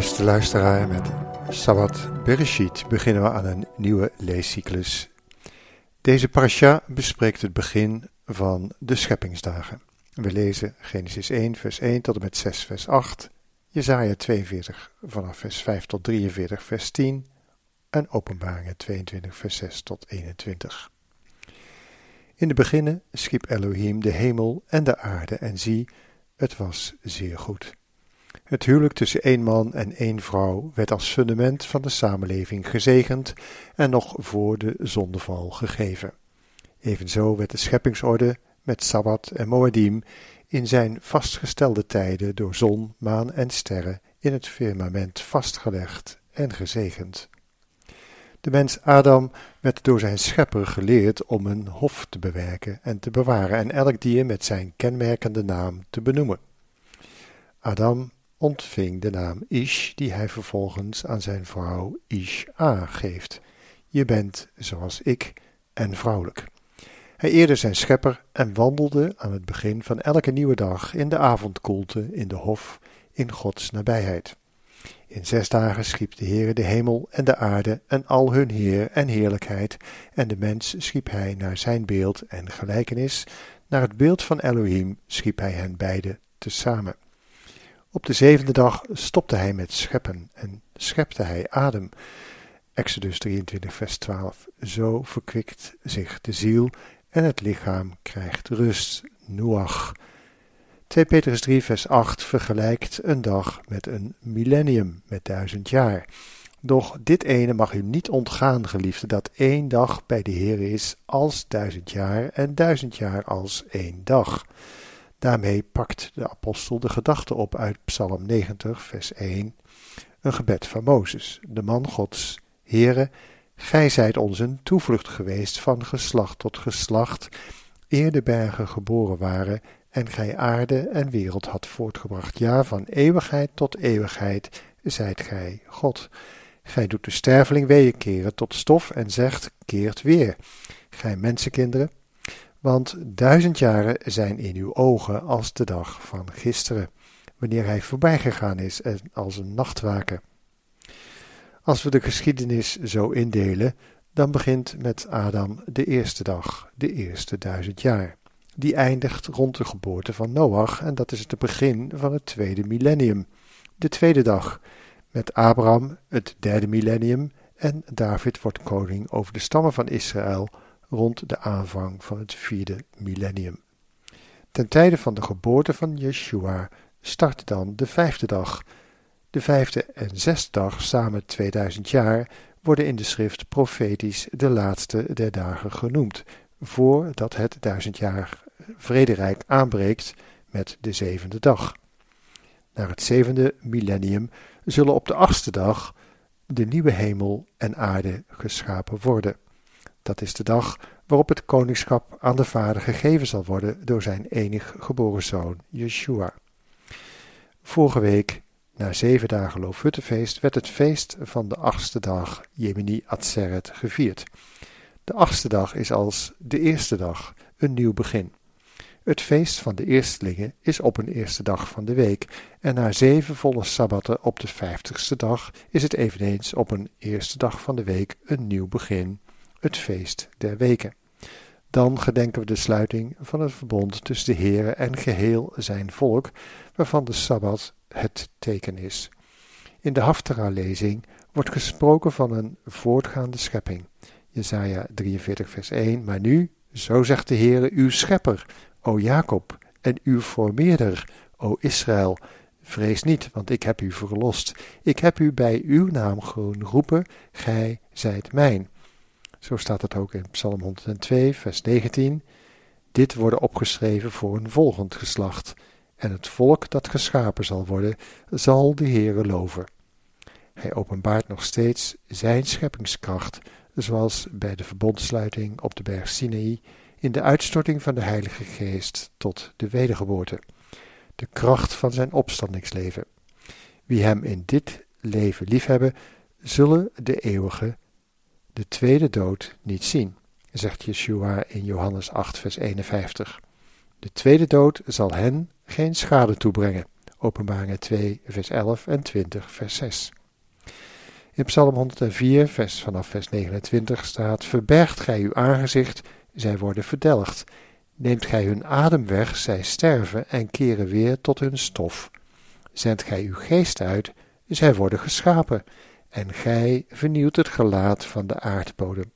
Beste luisteraar, met Sabbat Bereshit beginnen we aan een nieuwe leescyclus. Deze parasha bespreekt het begin van de scheppingsdagen. We lezen Genesis 1 vers 1 tot en met 6 vers 8, Jesaja 42 vanaf vers 5 tot 43 vers 10 en Openbaringen 22 vers 6 tot 21. In de beginnen schiep Elohim de hemel en de aarde en zie, het was zeer goed. Het huwelijk tussen één man en één vrouw werd als fundament van de samenleving gezegend en nog voor de zondeval gegeven. Evenzo werd de scheppingsorde met Sabbat en Moedim in zijn vastgestelde tijden door zon, maan en sterren in het firmament vastgelegd en gezegend. De mens Adam werd door zijn schepper geleerd om een hof te bewerken en te bewaren en elk dier met zijn kenmerkende naam te benoemen. Adam ontving de naam Ish, die hij vervolgens aan zijn vrouw Ish-A geeft. Je bent zoals ik en vrouwelijk. Hij eerde zijn schepper en wandelde aan het begin van elke nieuwe dag in de avondkoelte in de hof in Gods nabijheid. In zes dagen schiep de Heere de hemel en de aarde en al hun heer en heerlijkheid, en de mens schiep hij naar zijn beeld en gelijkenis, naar het beeld van Elohim schiep hij hen beide tezamen. Op de zevende dag stopte hij met scheppen en schepte hij adem. Exodus 23, vers 12. Zo verkwikt zich de ziel en het lichaam krijgt rust. Noach. 2 Petrus 3, vers 8 vergelijkt een dag met een millennium, met duizend jaar. Doch dit ene mag u niet ontgaan, geliefde, dat één dag bij de Heer is als duizend jaar en duizend jaar als één dag. Daarmee pakt de apostel de gedachte op uit Psalm 90, vers 1, een gebed van Mozes, de man Gods. Heere, gij zijt ons een toevlucht geweest van geslacht tot geslacht, eer de bergen geboren waren en gij aarde en wereld had voortgebracht. Ja, van eeuwigheid tot eeuwigheid zijt gij God. Gij doet de sterveling weeën keren tot stof en zegt, keert weer. Gij mensenkinderen, want duizend jaren zijn in uw ogen als de dag van gisteren, wanneer hij voorbijgegaan is en als een nachtwaken. Als we de geschiedenis zo indelen, dan begint met Adam de eerste dag, de eerste duizend jaar. Die eindigt rond de geboorte van Noach en dat is het begin van het tweede millennium. De tweede dag, met Abraham het derde millennium en David wordt koning over de stammen van Israël rond de aanvang van het vierde millennium. Ten tijde van de geboorte van Yeshua start dan de vijfde dag. De vijfde en zesde dag, samen 2000 jaar, worden in de schrift profetisch de laatste der dagen genoemd, voordat het duizendjarig vrederijk aanbreekt met de zevende dag. Naar het zevende millennium zullen op de achtste dag de nieuwe hemel en aarde geschapen worden. Dat is de dag waarop het koningschap aan de Vader gegeven zal worden door zijn enig geboren zoon, Yeshua. Vorige week, na zeven dagen Loofhuttenfeest, werd het feest van de achtste dag, Jemini Atzeret, gevierd. De achtste dag is als de eerste dag, een nieuw begin. Het feest van de eerstelingen is op een eerste dag van de week, en na zeven volle sabbatten op de vijftigste dag is het eveneens op een eerste dag van de week een nieuw begin het feest der weken. Dan gedenken we de sluiting van het verbond tussen de Heere en geheel zijn volk, waarvan de Sabbat het teken is. In de Haftara-lezing wordt gesproken van een voortgaande schepping. Jesaja 43 vers 1, maar nu, zo zegt de Heere, uw schepper, o Jacob, en uw formeerder, o Israël, vrees niet, want ik heb u verlost. Ik heb u bij uw naam geroepen, gij zijt mijn. Zo staat het ook in Psalm 102, vers 19. Dit worden opgeschreven voor een volgend geslacht, en het volk dat geschapen zal worden, zal de Heere loven. Hij openbaart nog steeds zijn scheppingskracht, zoals bij de verbondsluiting op de berg Sinaï, in de uitstorting van de Heilige Geest tot de wedergeboorte, de kracht van zijn opstandingsleven. Wie hem in dit leven liefhebben, zullen de eeuwige, de tweede dood niet zien, zegt Yeshua in Johannes 8, vers 51. De tweede dood zal hen geen schade toebrengen. Openbaringen 2, vers 11 en 20, vers 6. In Psalm 104, vers, vanaf vers 29 staat: Verbergt gij uw aangezicht, zij worden verdelgd. Neemt gij hun adem weg, zij sterven en keren weer tot hun stof. Zendt gij uw geest uit, zij worden geschapen, en gij vernieuwt het gelaat van de aardbodem.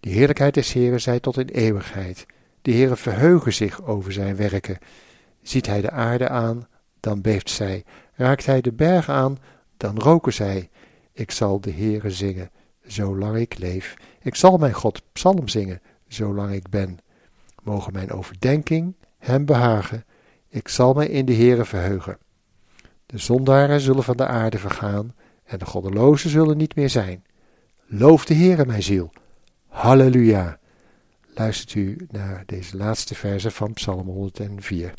De heerlijkheid des Heeren zij tot in eeuwigheid. De Heere verheugen zich over zijn werken. Ziet hij de aarde aan, dan beeft zij. Raakt hij de berg aan, dan roken zij. Ik zal de Heere zingen, zolang ik leef. Ik zal mijn God psalm zingen, zolang ik ben. Mogen mijn overdenking hem behagen. Ik zal mij in de Heere verheugen. De zondaren zullen van de aarde vergaan en de goddelozen zullen niet meer zijn. Loof de Heere, mijn ziel. Halleluja. Luistert u naar deze laatste verse van Psalm 104.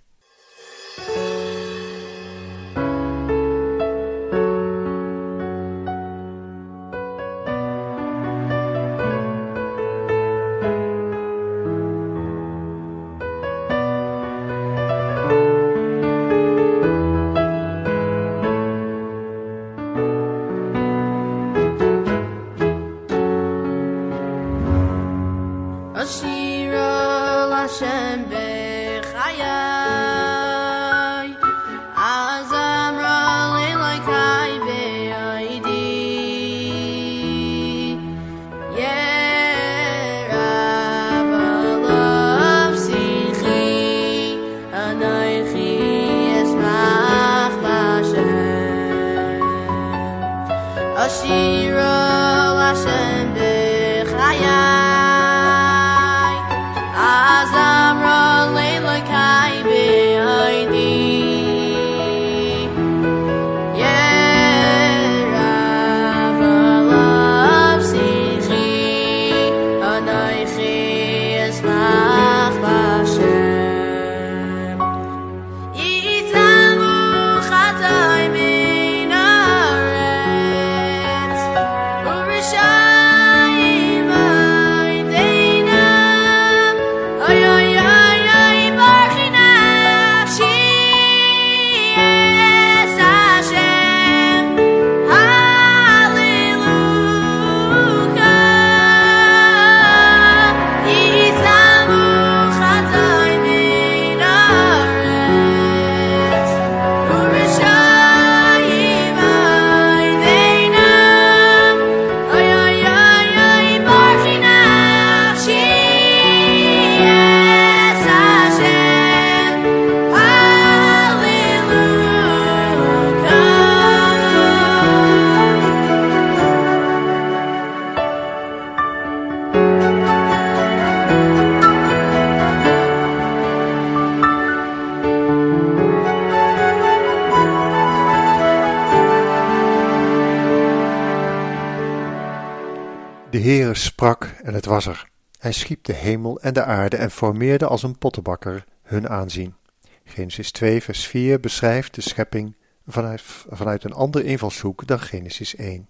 Hij schiep de hemel en de aarde en formeerde als een pottenbakker hun aanzien. Genesis 2 vers 4 beschrijft de schepping vanuit, een andere invalshoek dan Genesis 1.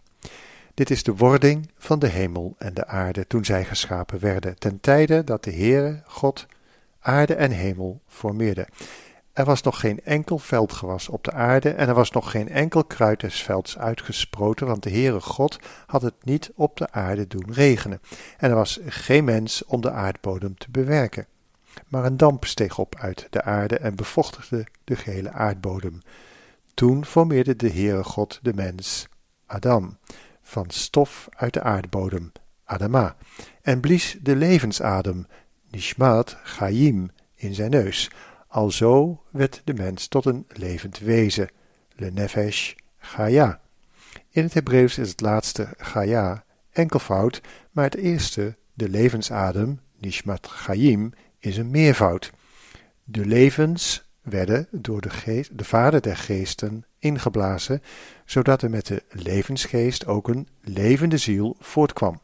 Dit is de wording van de hemel en de aarde toen zij geschapen werden, ten tijde dat de Heere, God, aarde en hemel formeerde. Er was nog geen enkel veldgewas op de aarde en er was nog geen enkel kruid des velds uitgesproten, want de Heere God had het niet op de aarde doen regenen. En er was geen mens om de aardbodem te bewerken. Maar een damp steeg op uit de aarde en bevochtigde de gehele aardbodem. Toen formeerde de Heere God de mens, Adam, van stof uit de aardbodem, Adama, en blies de levensadem, Nishmat Chaim, in zijn neus, Alzo werd de mens tot een levend wezen, le nefesh chaya. In het Hebreeuws is het laatste chaya enkelvoud, maar het eerste, de levensadem, nishmat chayim, is een meervoud. De levens werden door de, geest, de vader der geesten ingeblazen, zodat er met de levensgeest ook een levende ziel voortkwam.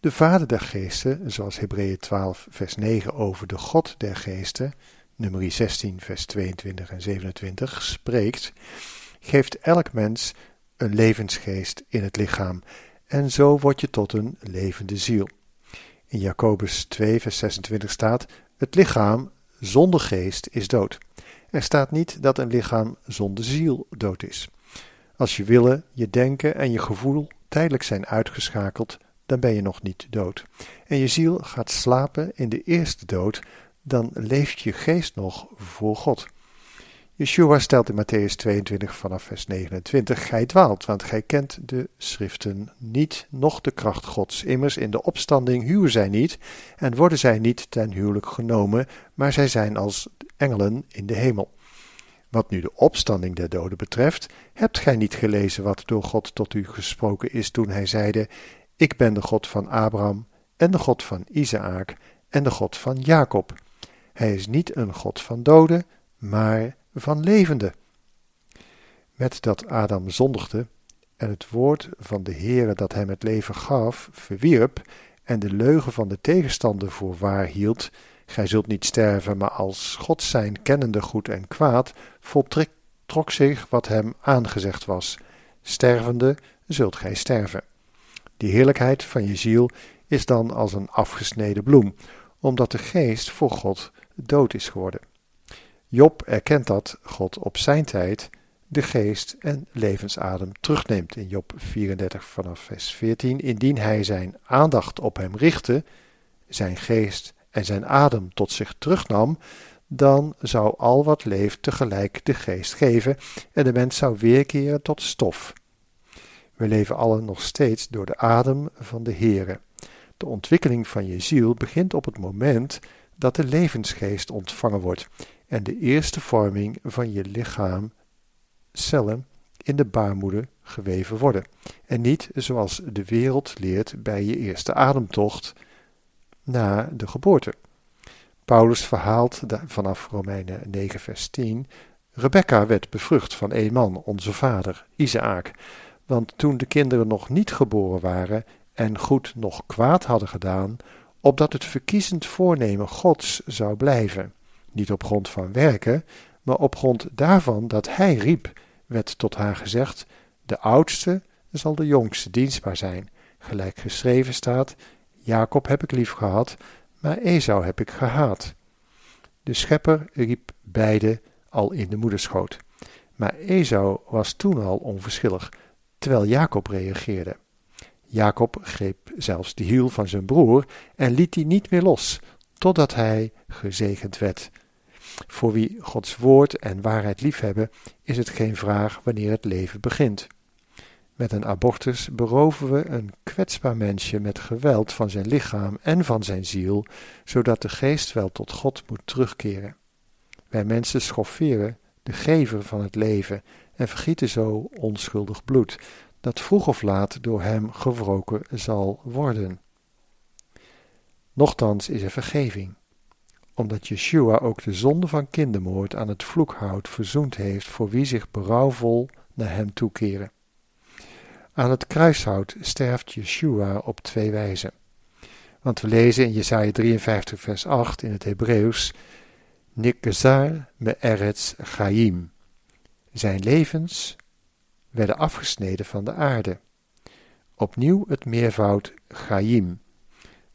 De vader der geesten, zoals Hebreeën 12 vers 9 over de God der geesten, nummer 16 vers 22 en 27, spreekt, geeft elk mens een levensgeest in het lichaam en zo word je tot een levende ziel. In Jacobus 2 vers 26 staat, het lichaam zonder geest is dood. Er staat niet dat een lichaam zonder ziel dood is. Als je willen, je denken en je gevoel tijdelijk zijn uitgeschakeld, dan ben je nog niet dood. En je ziel gaat slapen in de eerste dood, dan leeft je geest nog voor God. Yeshua stelt in Matthäus 22 vanaf vers 29, Gij dwaalt, want gij kent de schriften niet, noch de kracht Gods. Immers in de opstanding huwen zij niet, en worden zij niet ten huwelijk genomen, maar zij zijn als engelen in de hemel. Wat nu de opstanding der doden betreft, hebt gij niet gelezen wat door God tot u gesproken is toen hij zeide, Ik ben de God van Abraham, en de God van Isaak, en de God van Jacob. Hij is niet een God van doden, maar van levende. Met dat Adam zondigde en het woord van de Heere dat hem het leven gaf, verwierp en de leugen van de tegenstander voor waar hield, gij zult niet sterven, maar als God zijn kennende goed en kwaad, voltrok zich wat hem aangezegd was. Stervende zult gij sterven. Die heerlijkheid van je ziel is dan als een afgesneden bloem, omdat de geest voor God dood is geworden. Job erkent dat God op zijn tijd de geest en levensadem terugneemt in Job 34 vanaf vers 14. Indien hij zijn aandacht op hem richtte, zijn geest en zijn adem tot zich terugnam, dan zou al wat leeft tegelijk de geest geven en de mens zou weerkeren tot stof. We leven allen nog steeds door de adem van de Heere. De ontwikkeling van je ziel begint op het moment dat de levensgeest ontvangen wordt en de eerste vorming van je lichaam, cellen, in de baarmoeder geweven worden. En niet zoals de wereld leert bij je eerste ademtocht na de geboorte. Paulus verhaalt vanaf Romeinen 9 vers 10 Rebecca werd bevrucht van een man, onze vader, Isaak. Want toen de kinderen nog niet geboren waren en goed nog kwaad hadden gedaan, opdat het verkiezend voornemen Gods zou blijven. Niet op grond van werken, maar op grond daarvan dat hij riep, werd tot haar gezegd: De oudste zal de jongste dienstbaar zijn. Gelijk geschreven staat: Jacob heb ik lief gehad, maar Esau heb ik gehaat. De schepper riep beide al in de moederschoot. Maar Esau was toen al onverschillig, terwijl Jacob reageerde. Jacob greep zelfs de hiel van zijn broer en liet die niet meer los, totdat hij gezegend werd. Voor wie Gods woord en waarheid liefhebben, is het geen vraag wanneer het leven begint. Met een abortus beroven we een kwetsbaar mensje met geweld van zijn lichaam en van zijn ziel, zodat de geest wel tot God moet terugkeren. Wij mensen schofferen de gever van het leven en vergieten zo onschuldig bloed, dat vroeg of laat door hem gewroken zal worden. Nochtans is er vergeving, omdat Yeshua ook de zonde van kindermoord aan het vloekhout verzoend heeft voor wie zich berouwvol naar hem toekeren. Aan het kruishout sterft Yeshua op twee wijzen. Want we lezen in Jesaja 53 vers 8 in het Hebreeuws Nikkezar me eretz chaim. Zijn levens werden afgesneden van de aarde. Opnieuw het meervoud chaim.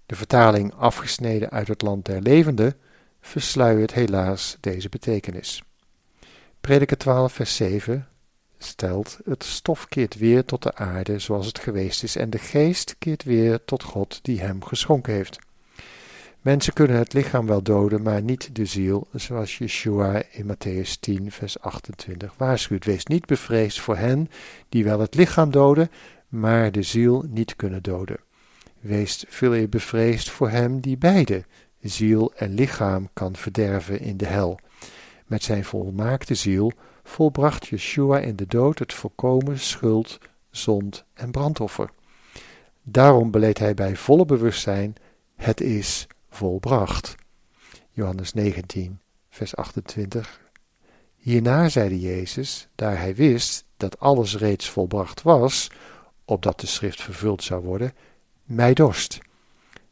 De vertaling afgesneden uit het land der levenden versluiert helaas deze betekenis. Prediker 12 vers 7 stelt, het stof keert weer tot de aarde zoals het geweest is en de geest keert weer tot God die hem geschonken heeft. Mensen kunnen het lichaam wel doden, maar niet de ziel, zoals Yeshua in Matthäus 10, vers 28 waarschuwt. Wees niet bevreesd voor hen die wel het lichaam doden, maar de ziel niet kunnen doden. Wees veel eer bevreesd voor hem die beide, ziel en lichaam, kan verderven in de hel. Met zijn volmaakte ziel volbracht Yeshua in de dood het volkomen schuld, zond en brandoffer. Daarom beleed hij bij volle bewustzijn: het is volbracht. Johannes 19, vers 28. Hierna zeide Jezus, daar hij wist dat alles reeds volbracht was, opdat de schrift vervuld zou worden, mij dorst.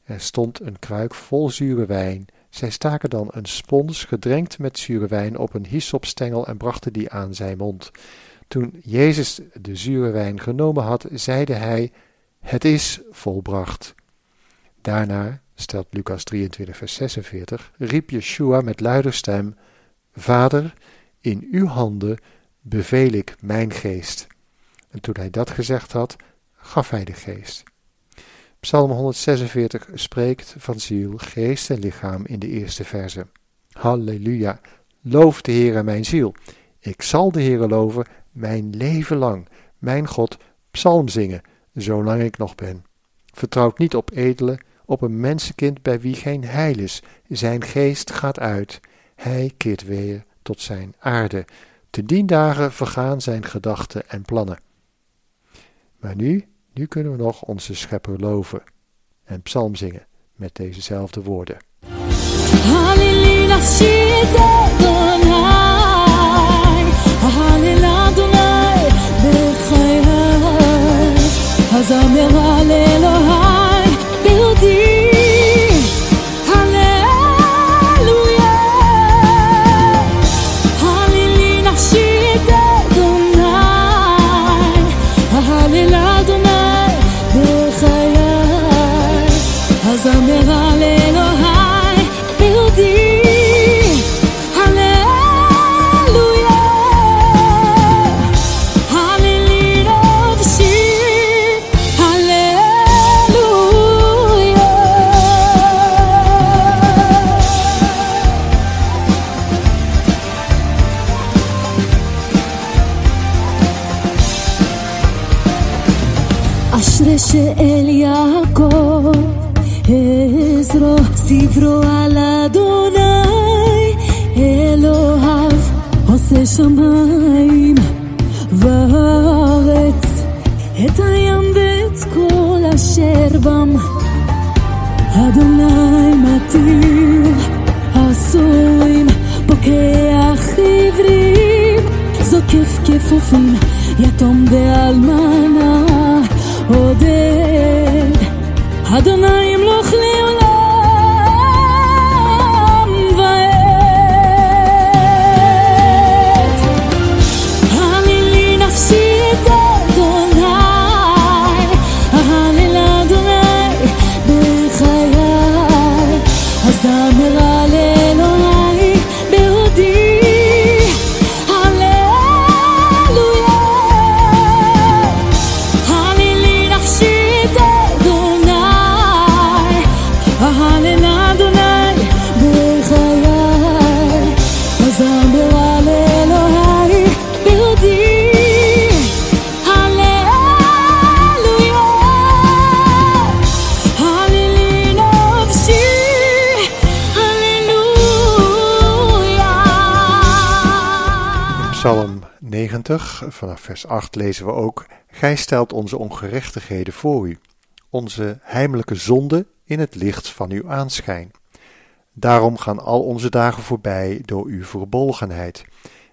Er stond een kruik vol zure wijn. Zij staken dan een spons gedrenkt met zure wijn op een hyssopstengel en brachten die aan zijn mond. Toen Jezus de zure wijn genomen had, zeide hij: Het is volbracht. Daarna, stelt Lucas 23, vers 46, riep Yeshua met luider stem: Vader, in uw handen beveel ik mijn geest. En toen hij dat gezegd had, gaf hij de geest. Psalm 146 spreekt van ziel, geest en lichaam in de eerste verse. Halleluja, loof de Heere mijn ziel. Ik zal de Heere loven mijn leven lang, mijn God, psalm zingen, zolang ik nog ben. Vertrouwt niet op edele, op een mensenkind bij wie geen heil is. Zijn geest gaat uit, hij keert weer tot zijn aarde. Te dien dagen vergaan zijn gedachten en plannen. Maar nu, nu kunnen we nog onze schepper loven en psalm zingen met dezezelfde woorden. Halleluja, 注定。90, vanaf vers 8 lezen we ook: Gij stelt onze ongerechtigheden voor u, onze heimelijke zonde in het licht van uw aanschijn. Daarom gaan al onze dagen voorbij door uw verbolgenheid.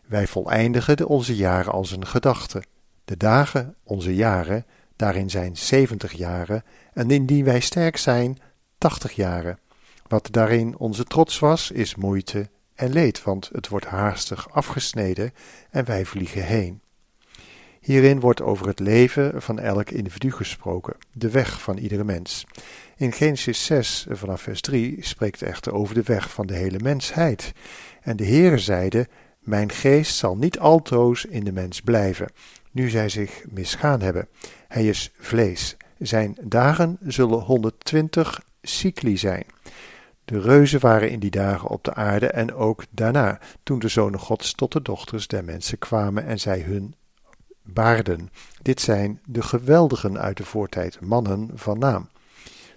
Wij voleindigen onze jaren als een gedachte. De dagen, onze jaren, daarin zijn zeventig jaren, en indien wij sterk zijn, tachtig jaren. Wat daarin onze trots was, is moeite en leed, want het wordt haastig afgesneden en wij vliegen heen. Hierin wordt over het leven van elk individu gesproken, de weg van iedere mens. In Genesis 6 vanaf vers 3 spreekt echter over de weg van de hele mensheid. En de Heere zeide, mijn geest zal niet altoos in de mens blijven, nu zij zich misgaan hebben. Hij is vlees. Zijn dagen zullen 120 cycli zijn. De reuzen waren in die dagen op de aarde en ook daarna, toen de zonen Gods tot de dochters der mensen kwamen en zij hun baarden. Dit zijn de geweldigen uit de voortijd, mannen van naam.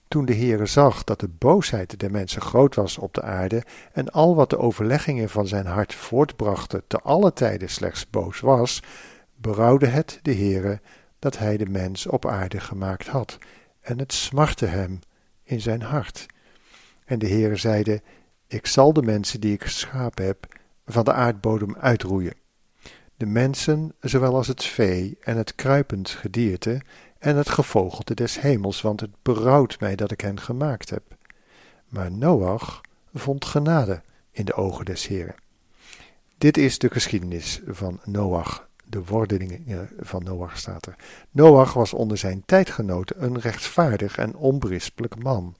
Toen de Heere zag dat de boosheid der mensen groot was op de aarde en al wat de overleggingen van zijn hart voortbrachten te alle tijden slechts boos was, berouwde het de Heere dat hij de mens op aarde gemaakt had, en het smartte hem in zijn hart. En de Heere zeide, ik zal de mensen die ik geschapen heb, van de aardbodem uitroeien. De mensen, zowel als het vee en het kruipend gedierte en het gevogelte des hemels, want het berouwt mij dat ik hen gemaakt heb. Maar Noach vond genade in de ogen des Heren. Dit is de geschiedenis van Noach, de wordelingen van Noach staat er. Noach was onder zijn tijdgenoten een rechtvaardig en onberispelijk man.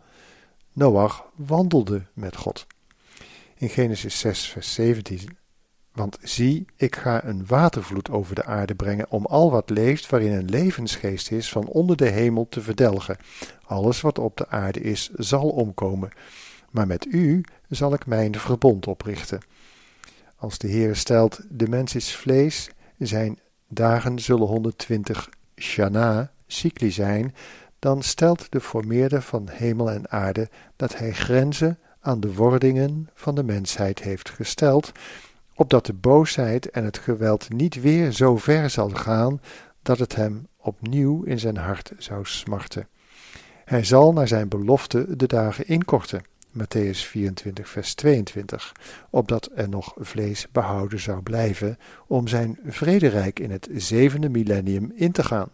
Noach wandelde met God. In Genesis 6, vers 17 want zie, ik ga een watervloed over de aarde brengen om al wat leeft waarin een levensgeest is van onder de hemel te verdelgen. Alles wat op de aarde is, zal omkomen. Maar met u zal ik mijn verbond oprichten. Als de Heer stelt, de mens is vlees, zijn dagen zullen 120 shana, cycli zijn, dan stelt de formeerder van hemel en aarde dat hij grenzen aan de wordingen van de mensheid heeft gesteld, opdat de boosheid en het geweld niet weer zo ver zal gaan dat het hem opnieuw in zijn hart zou smarten. Hij zal naar zijn belofte de dagen inkorten. Matthäus 24, vers 22, opdat er nog vlees behouden zou blijven om zijn vrederijk in het zevende millennium in te gaan.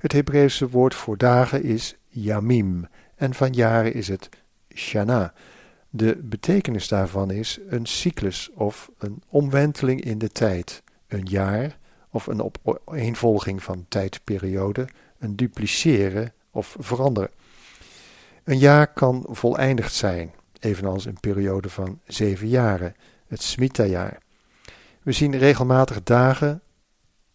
Het Hebreeuwse woord voor dagen is yamim en van jaren is het shana. De betekenis daarvan is een cyclus of een omwenteling in de tijd, een jaar of een opeenvolging van tijdperioden, een dupliceren of veranderen. Een jaar kan voleindigd zijn, evenals een periode van zeven jaren, het Smita-jaar. We zien regelmatig dagen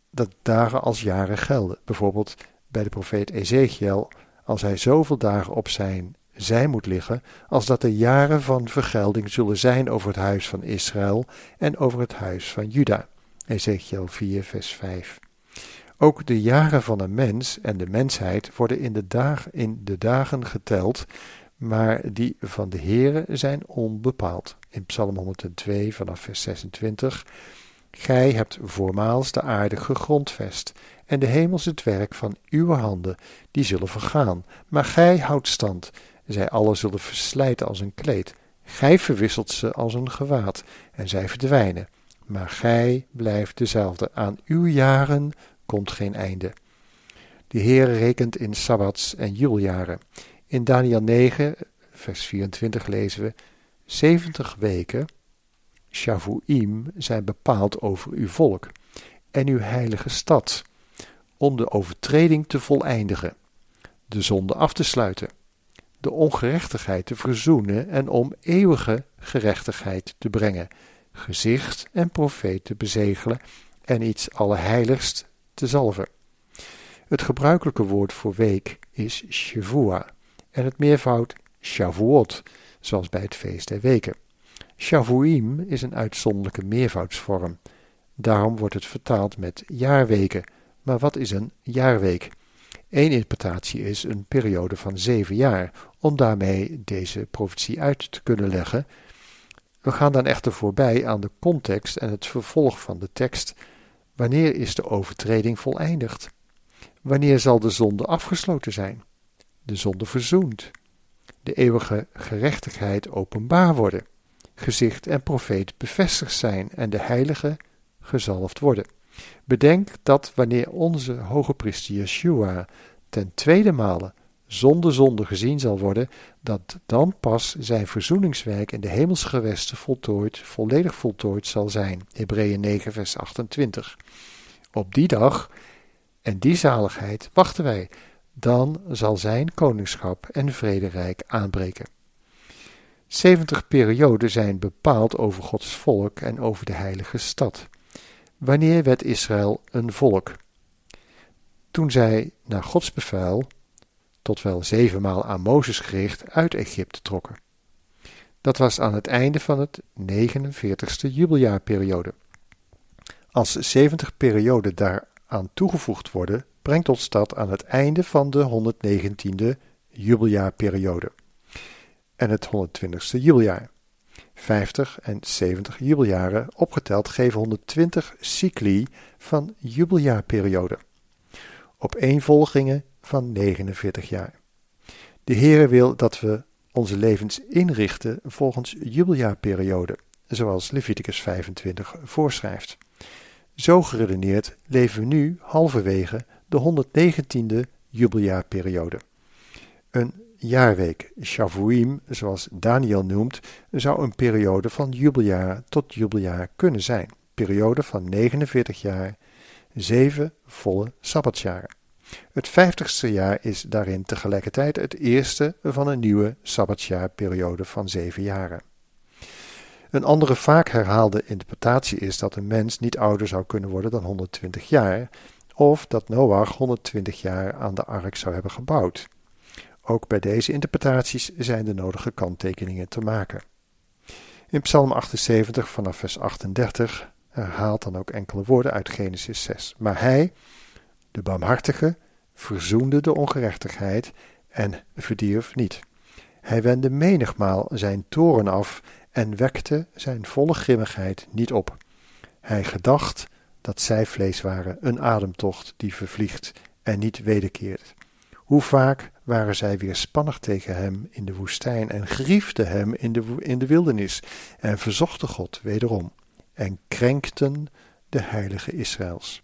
dat dagen als jaren gelden. Bijvoorbeeld bij de profeet Ezekiel, als hij zoveel dagen op zijn zij moet liggen, als dat de jaren van vergelding zullen zijn over het huis van Israël en over het huis van Juda. Ezekiel 4, vers 5. Ook de jaren van een mens en de mensheid worden in de, dag, in de dagen geteld, maar die van de Heere zijn onbepaald. In Psalm 102 vanaf vers 26. Gij hebt voormaals de aarde gegrondvest, en de hemels het werk van uw handen, die zullen vergaan, maar gij houdt stand, zij alle zullen verslijten als een kleed. Gij verwisselt ze als een gewaad, en zij verdwijnen. Maar gij blijft dezelfde. Aan uw jaren komt geen einde. De Heer rekent in sabbats en juljaren. In Daniel 9, vers 24 lezen we: 70 weken, Shavuim, zijn bepaald over uw volk en uw heilige stad, om de overtreding te voleindigen, de zonde af te sluiten de ongerechtigheid te verzoenen en om eeuwige gerechtigheid te brengen, gezicht en profeet te bezegelen en iets allerheiligst te zalven. Het gebruikelijke woord voor week is Shavua en het meervoud Shavuot, zoals bij het feest der weken. Shavuim is een uitzonderlijke meervoudsvorm. Daarom wordt het vertaald met jaarweken. Maar wat is een jaarweek? Eén interpretatie is een periode van zeven jaar, om daarmee deze profetie uit te kunnen leggen. We gaan dan echter voorbij aan de context en het vervolg van de tekst. Wanneer is de overtreding voleindigd? Wanneer zal de zonde afgesloten zijn? De zonde verzoend? De eeuwige gerechtigheid openbaar worden? Gezicht en profeet bevestigd zijn en de heilige gezalfd worden? Bedenk dat wanneer onze hoge priester Yeshua ten tweede male zonder zonde gezien zal worden, dat dan pas zijn verzoeningswerk in de hemelsgewesten voltooid, volledig voltooid zal zijn. Hebreeën 9 vers 28. Op die dag en die zaligheid wachten wij, dan zal zijn koningschap en vrederijk aanbreken. 70 perioden zijn bepaald over Gods volk en over de heilige stad. Wanneer werd Israël een volk? Toen zij naar Gods bevel, tot wel zevenmaal aan Mozes gericht, uit Egypte trokken. Dat was aan het einde van het 49ste jubeljaarperiode. Als 70 perioden daaraan toegevoegd worden, brengt ons dat aan het einde van de 119e jubeljaarperiode en het 120ste jubeljaar. 50 en 70 jubeljaren opgeteld geven 120 cycli van jubeljaarperiode. Opeenvolgingen van 49 jaar. De Heere wil dat we onze levens inrichten volgens jubeljaarperiode. zoals Leviticus 25 voorschrijft. Zo geredeneerd leven we nu halverwege de 119e jubeljaarperiode. Een jaarweek, Shavuim, zoals Daniel noemt, zou een periode van jubeljaar tot jubeljaar kunnen zijn. Periode van 49 jaar, zeven volle sabbatsjaren. Het vijftigste jaar is daarin tegelijkertijd het eerste van een nieuwe sabbatsjaarperiode van zeven jaren. Een andere vaak herhaalde interpretatie is dat een mens niet ouder zou kunnen worden dan 120 jaar, of dat Noach 120 jaar aan de ark zou hebben gebouwd. Ook bij deze interpretaties zijn de nodige kanttekeningen te maken. In Psalm 78 vanaf vers 38 herhaalt dan ook enkele woorden uit Genesis 6. Maar hij, de barmhartige, verzoende de ongerechtigheid en verdierf niet. Hij wendde menigmaal zijn toren af en wekte zijn volle grimmigheid niet op. Hij gedacht dat zij vlees waren, een ademtocht die vervliegt en niet wederkeert. Hoe vaak waren zij weerspannig tegen hem in de woestijn en griefden hem in de, in de wildernis en verzochten God wederom en krenkten de heilige Israëls.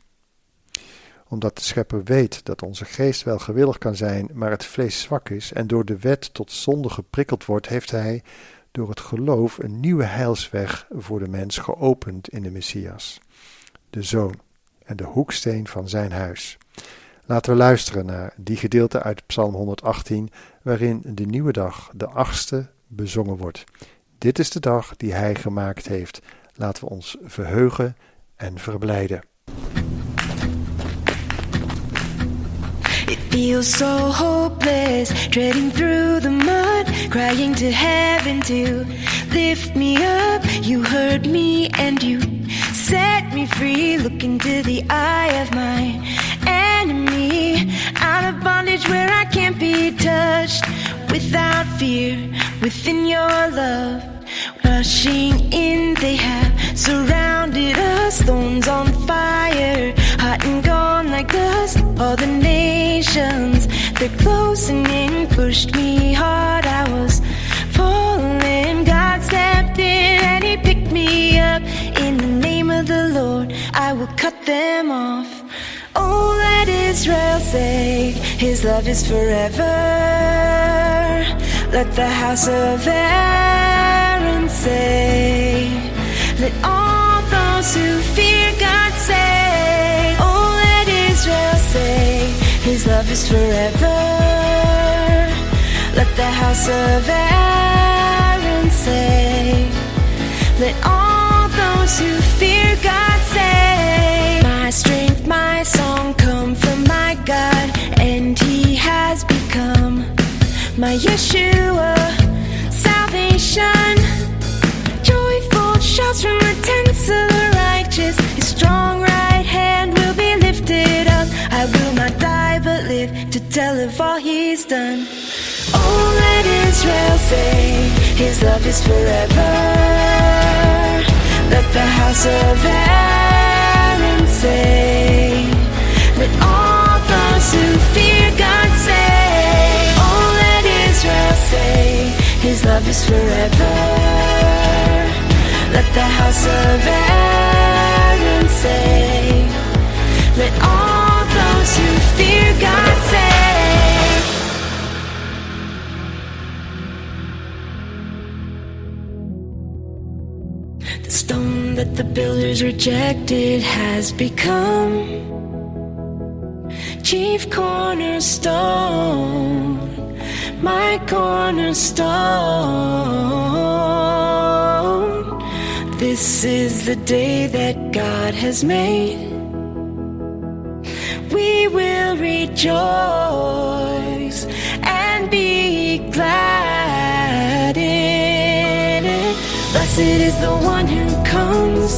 Omdat de schepper weet dat onze geest wel gewillig kan zijn, maar het vlees zwak is en door de wet tot zonde geprikkeld wordt, heeft hij door het geloof een nieuwe heilsweg voor de mens geopend in de Messias, de Zoon en de hoeksteen van zijn huis. Laten we luisteren naar die gedeelte uit Psalm 118, waarin de nieuwe dag, de achtste, bezongen wordt. Dit is de dag die Hij gemaakt heeft. Laten we ons verheugen en verblijden. It feels so hopeless, treading through the mud, crying to heaven to lift me up. You heard me and you set me free. Look into the eye of my where I can't be touched without fear, within your love. Rushing in, they have surrounded us, thorns on fire, hot and gone like dust. All the nations, they're closing in, pushed me hard. I was falling. God stepped in and He picked me up. In the name of the Lord, I will cut them off. Oh, let Israel say, His love is forever. Let the house of Aaron say, Let all those who fear God say, Oh, let Israel say, His love is forever. Let the house of Aaron say, Let all those who fear strength, my song come from my God, and He has become my Yeshua, salvation. Joyful shouts from the tents of the righteous. His strong right hand will be lifted up. I will not die but live to tell of all He's done. Oh, let Israel say, His love is forever. Let the house of Aaron all those who fear God say, Israel say, His love is forever. Let the house of Aaron say, Let all those who fear God say, the builders rejected has become chief cornerstone, my cornerstone. This is the day that God has made. We will rejoice and be glad Blessed is the one who comes.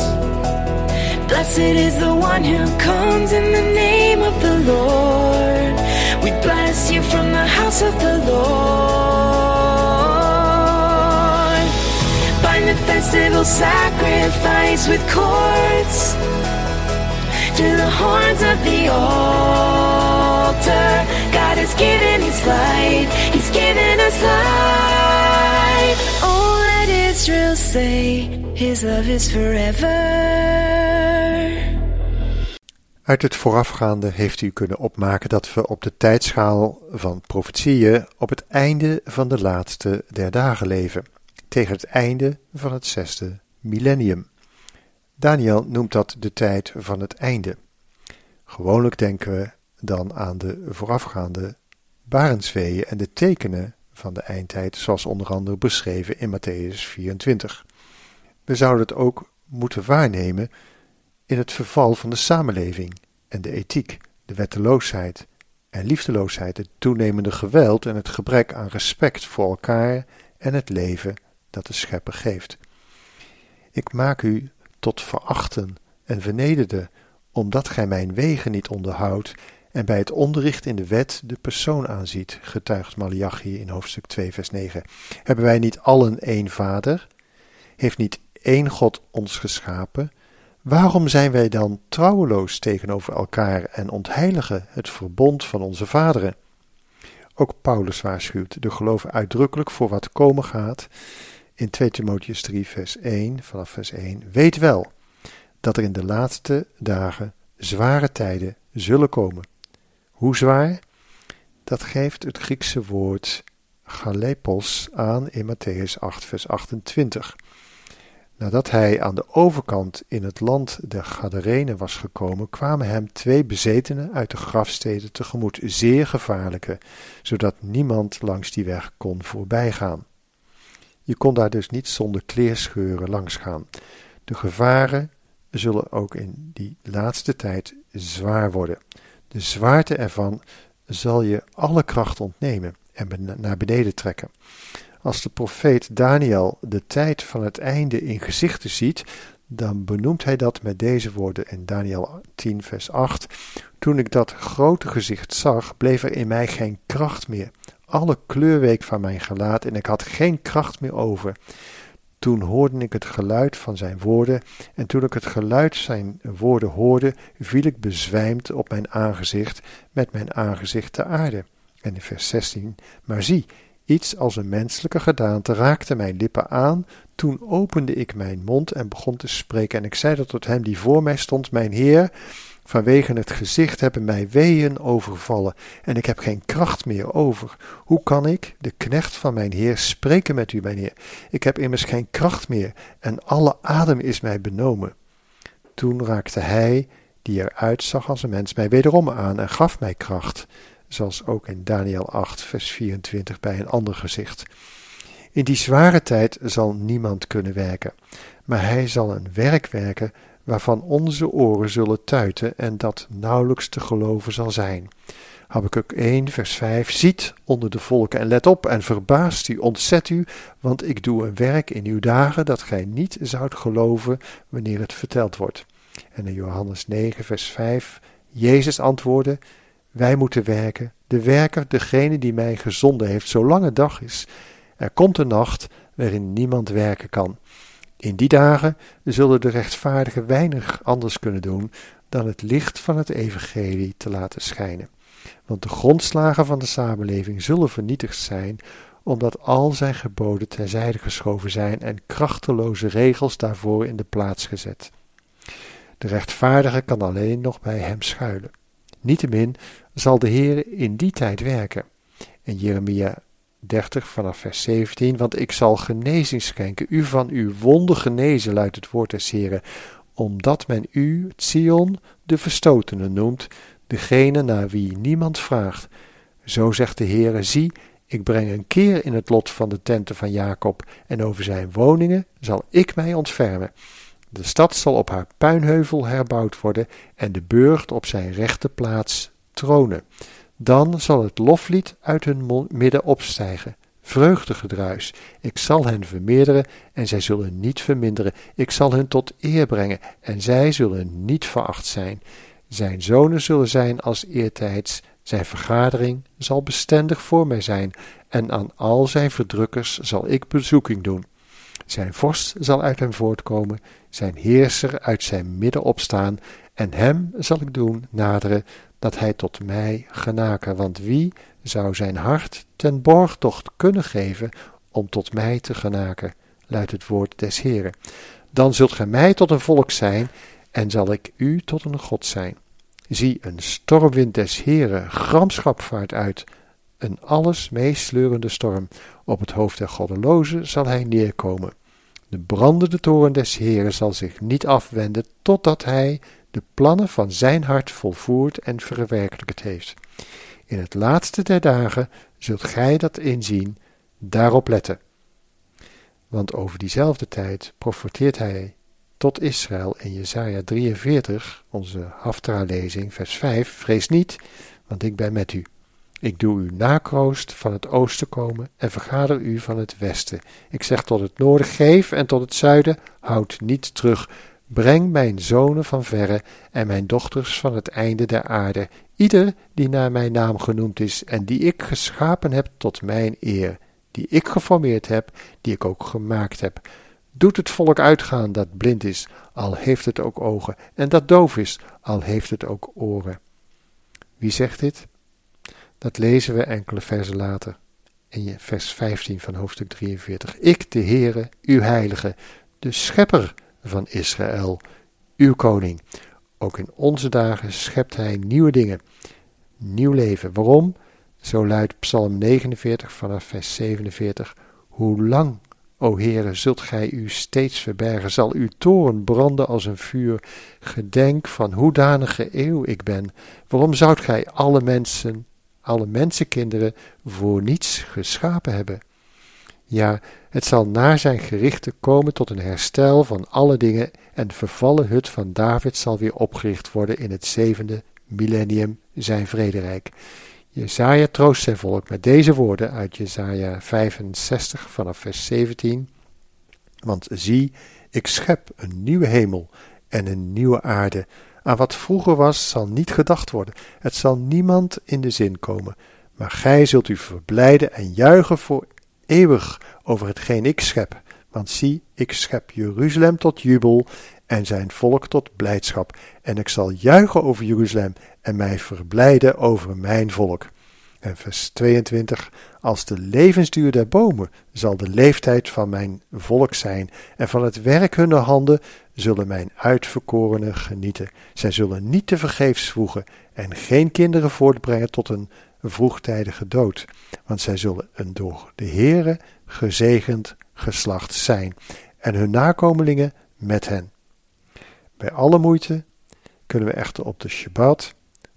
Blessed is the one who comes in the name of the Lord. We bless you from the house of the Lord. Bind the festival sacrifice with cords to the horns of the altar. God has given His light, He's given us life. Say his love is forever. Uit het voorafgaande heeft u kunnen opmaken dat we op de tijdschaal van profetieën op het einde van de laatste der dagen leven, tegen het einde van het zesde millennium. Daniel noemt dat de tijd van het einde. Gewoonlijk denken we dan aan de voorafgaande barensweeën en de tekenen van de eindtijd, zoals onder andere beschreven in Matthäus 24. We zouden het ook moeten waarnemen in het verval van de samenleving en de ethiek, de wetteloosheid en liefdeloosheid, het toenemende geweld en het gebrek aan respect voor elkaar en het leven dat de schepper geeft. Ik maak u tot verachten en vernederde, omdat gij mijn wegen niet onderhoudt en bij het onderricht in de wet de persoon aanziet, getuigt Malachi in hoofdstuk 2 vers 9. Hebben wij niet allen één vader? Heeft niet één God ons geschapen? Waarom zijn wij dan trouweloos tegenover elkaar en ontheiligen het verbond van onze vaderen? Ook Paulus waarschuwt de geloven uitdrukkelijk voor wat komen gaat. In 2 Timotheus 3 vers 1 vanaf vers 1 Weet wel dat er in de laatste dagen zware tijden zullen komen. Hoe zwaar? Dat geeft het Griekse woord galepos aan in Matthäus 8 vers 28. Nadat hij aan de overkant in het land der Gadarenen was gekomen, kwamen hem twee bezetenen uit de grafsteden tegemoet, zeer gevaarlijke, zodat niemand langs die weg kon voorbijgaan. Je kon daar dus niet zonder kleerscheuren langs gaan. De gevaren zullen ook in die laatste tijd zwaar worden. De zwaarte ervan zal je alle kracht ontnemen en naar beneden trekken. Als de profeet Daniel de tijd van het einde in gezichten ziet, dan benoemt hij dat met deze woorden in Daniel 10, vers 8. Toen ik dat grote gezicht zag, bleef er in mij geen kracht meer. Alle kleur week van mijn gelaat en ik had geen kracht meer over. Toen hoorde ik het geluid van zijn woorden, en toen ik het geluid zijn woorden hoorde, viel ik bezwijmd op mijn aangezicht, met mijn aangezicht te aarde. En in vers 16, maar zie, Iets als een menselijke gedaante raakte mijn lippen aan. Toen opende ik mijn mond en begon te spreken. En ik zeide tot hem die voor mij stond: Mijn Heer, vanwege het gezicht hebben mij weeën overvallen. En ik heb geen kracht meer over. Hoe kan ik, de knecht van mijn Heer, spreken met u, mijn Heer? Ik heb immers geen kracht meer en alle adem is mij benomen. Toen raakte hij, die eruit zag als een mens, mij wederom aan en gaf mij kracht zoals ook in Daniel 8, vers 24 bij een ander gezicht. In die zware tijd zal niemand kunnen werken, maar hij zal een werk werken waarvan onze oren zullen tuiten en dat nauwelijks te geloven zal zijn. Habakkuk 1, vers 5. Ziet onder de volken en let op en verbaast u, ontzet u, want ik doe een werk in uw dagen dat gij niet zoudt geloven wanneer het verteld wordt. En in Johannes 9, vers 5. Jezus antwoordde: wij moeten werken, de werker, degene die mij gezonden heeft, zolang het dag is. Er komt een nacht waarin niemand werken kan. In die dagen zullen de rechtvaardigen weinig anders kunnen doen dan het licht van het evangelie te laten schijnen. Want de grondslagen van de samenleving zullen vernietigd zijn, omdat al zijn geboden terzijde geschoven zijn en krachteloze regels daarvoor in de plaats gezet. De rechtvaardige kan alleen nog bij hem schuilen. Niettemin zal de Heer in die tijd werken. En Jeremia 30 vanaf vers 17, want ik zal genezing schenken, u van uw wonden genezen, luidt het woord des Heren, omdat men u, Sion, de verstotene noemt, degene naar wie niemand vraagt. Zo zegt de Heere, zie, ik breng een keer in het lot van de tenten van Jacob, en over zijn woningen zal ik mij ontfermen. De stad zal op haar puinheuvel herbouwd worden en de burcht op zijn rechte plaats tronen. Dan zal het loflied uit hun midden opstijgen. Vreugdegedruis. Ik zal hen vermeerderen en zij zullen niet verminderen. Ik zal hen tot eer brengen en zij zullen niet veracht zijn. Zijn zonen zullen zijn als eertijds. Zijn vergadering zal bestendig voor mij zijn en aan al zijn verdrukkers zal ik bezoeking doen. Zijn vorst zal uit hem voortkomen, zijn heerser uit zijn midden opstaan, en hem zal ik doen naderen, dat hij tot mij genaken. Want wie zou zijn hart ten borgtocht kunnen geven om tot mij te genaken? luidt het woord des Heren. Dan zult gij mij tot een volk zijn, en zal ik u tot een God zijn. Zie, een stormwind des Heren, gramschap vaart uit, een alles meesleurende storm. Op het hoofd der goddelozen zal hij neerkomen. De brandende toren des Heren zal zich niet afwenden, totdat hij de plannen van zijn hart volvoerd en verwerkelijkt heeft. In het laatste der dagen zult gij dat inzien, daarop letten. Want over diezelfde tijd profeteert hij tot Israël in Jesaja 43, onze Haftra-lezing, vers 5, vrees niet, want ik ben met u. Ik doe u nakroost van het oosten komen en vergader u van het westen. Ik zeg tot het noorden geef en tot het zuiden houd niet terug. Breng mijn zonen van verre en mijn dochters van het einde der aarde, ieder die naar mijn naam genoemd is en die ik geschapen heb tot mijn eer, die ik geformeerd heb, die ik ook gemaakt heb. Doet het volk uitgaan dat blind is, al heeft het ook ogen, en dat doof is, al heeft het ook oren. Wie zegt dit? Dat lezen we enkele versen later, in vers 15 van hoofdstuk 43. Ik, de Heere, uw Heilige, de Schepper van Israël, uw Koning. Ook in onze dagen schept Hij nieuwe dingen, nieuw leven. Waarom? Zo luidt Psalm 49 vanaf vers 47. Hoe lang, o Heere, zult gij u steeds verbergen? Zal uw toren branden als een vuur? Gedenk van hoedanige eeuw ik ben. Waarom zoudt gij alle mensen, alle mensenkinderen voor niets geschapen hebben? Ja, het zal naar zijn gerichten komen tot een herstel van alle dingen en de vervallen hut van David zal weer opgericht worden in het zevende millennium, zijn vrederijk. Jezaja troost zijn volk met deze woorden uit Jezaja 65 vanaf vers 17. Want zie, ik schep een nieuwe hemel en een nieuwe aarde. Aan wat vroeger was, zal niet gedacht worden. Het zal niemand in de zin komen. Maar gij zult u verblijden en juichen voor eeuwig over hetgeen ik schep. Want zie, ik schep Jeruzalem tot jubel en zijn volk tot blijdschap. En ik zal juichen over Jeruzalem en mij verblijden over mijn volk. En vers 22. Als de levensduur der bomen zal de leeftijd van mijn volk zijn, en van het werk hunner handen zullen mijn uitverkorenen genieten. Zij zullen niet te vergeefs zwoegen en geen kinderen voortbrengen tot een vroegtijdige dood, want zij zullen een door de Heere gezegend geslacht zijn, en hun nakomelingen met hen. Bij alle moeite kunnen we echter op de Shabbat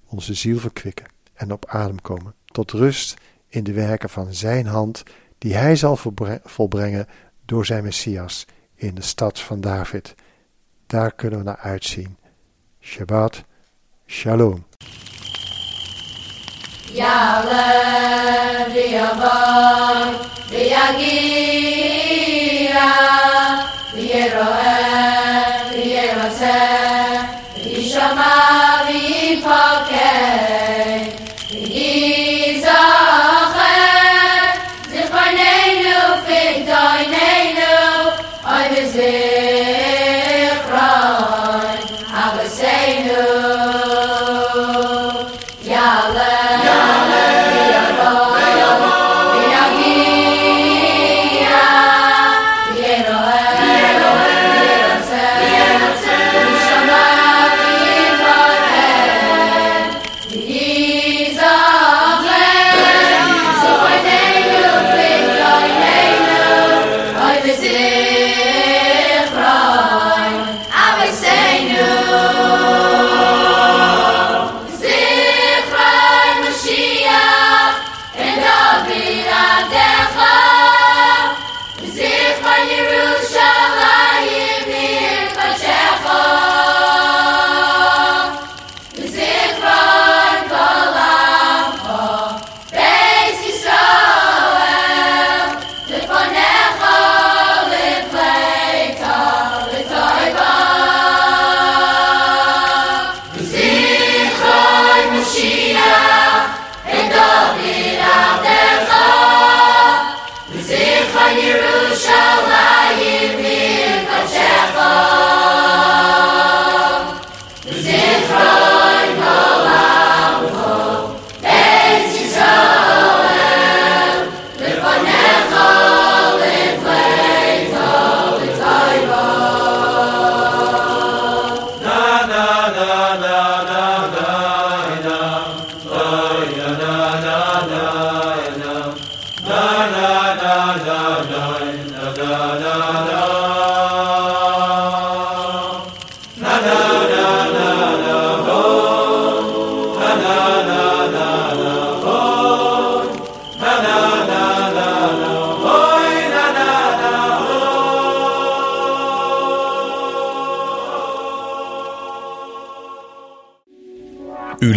onze ziel verkwikken en op adem komen, tot rust in de werken van Zijn hand, die Hij zal volbrengen door Zijn Messias in de stad van David. Daar kunnen we naar uitzien. Shabbat, Shalom. Yeah. lev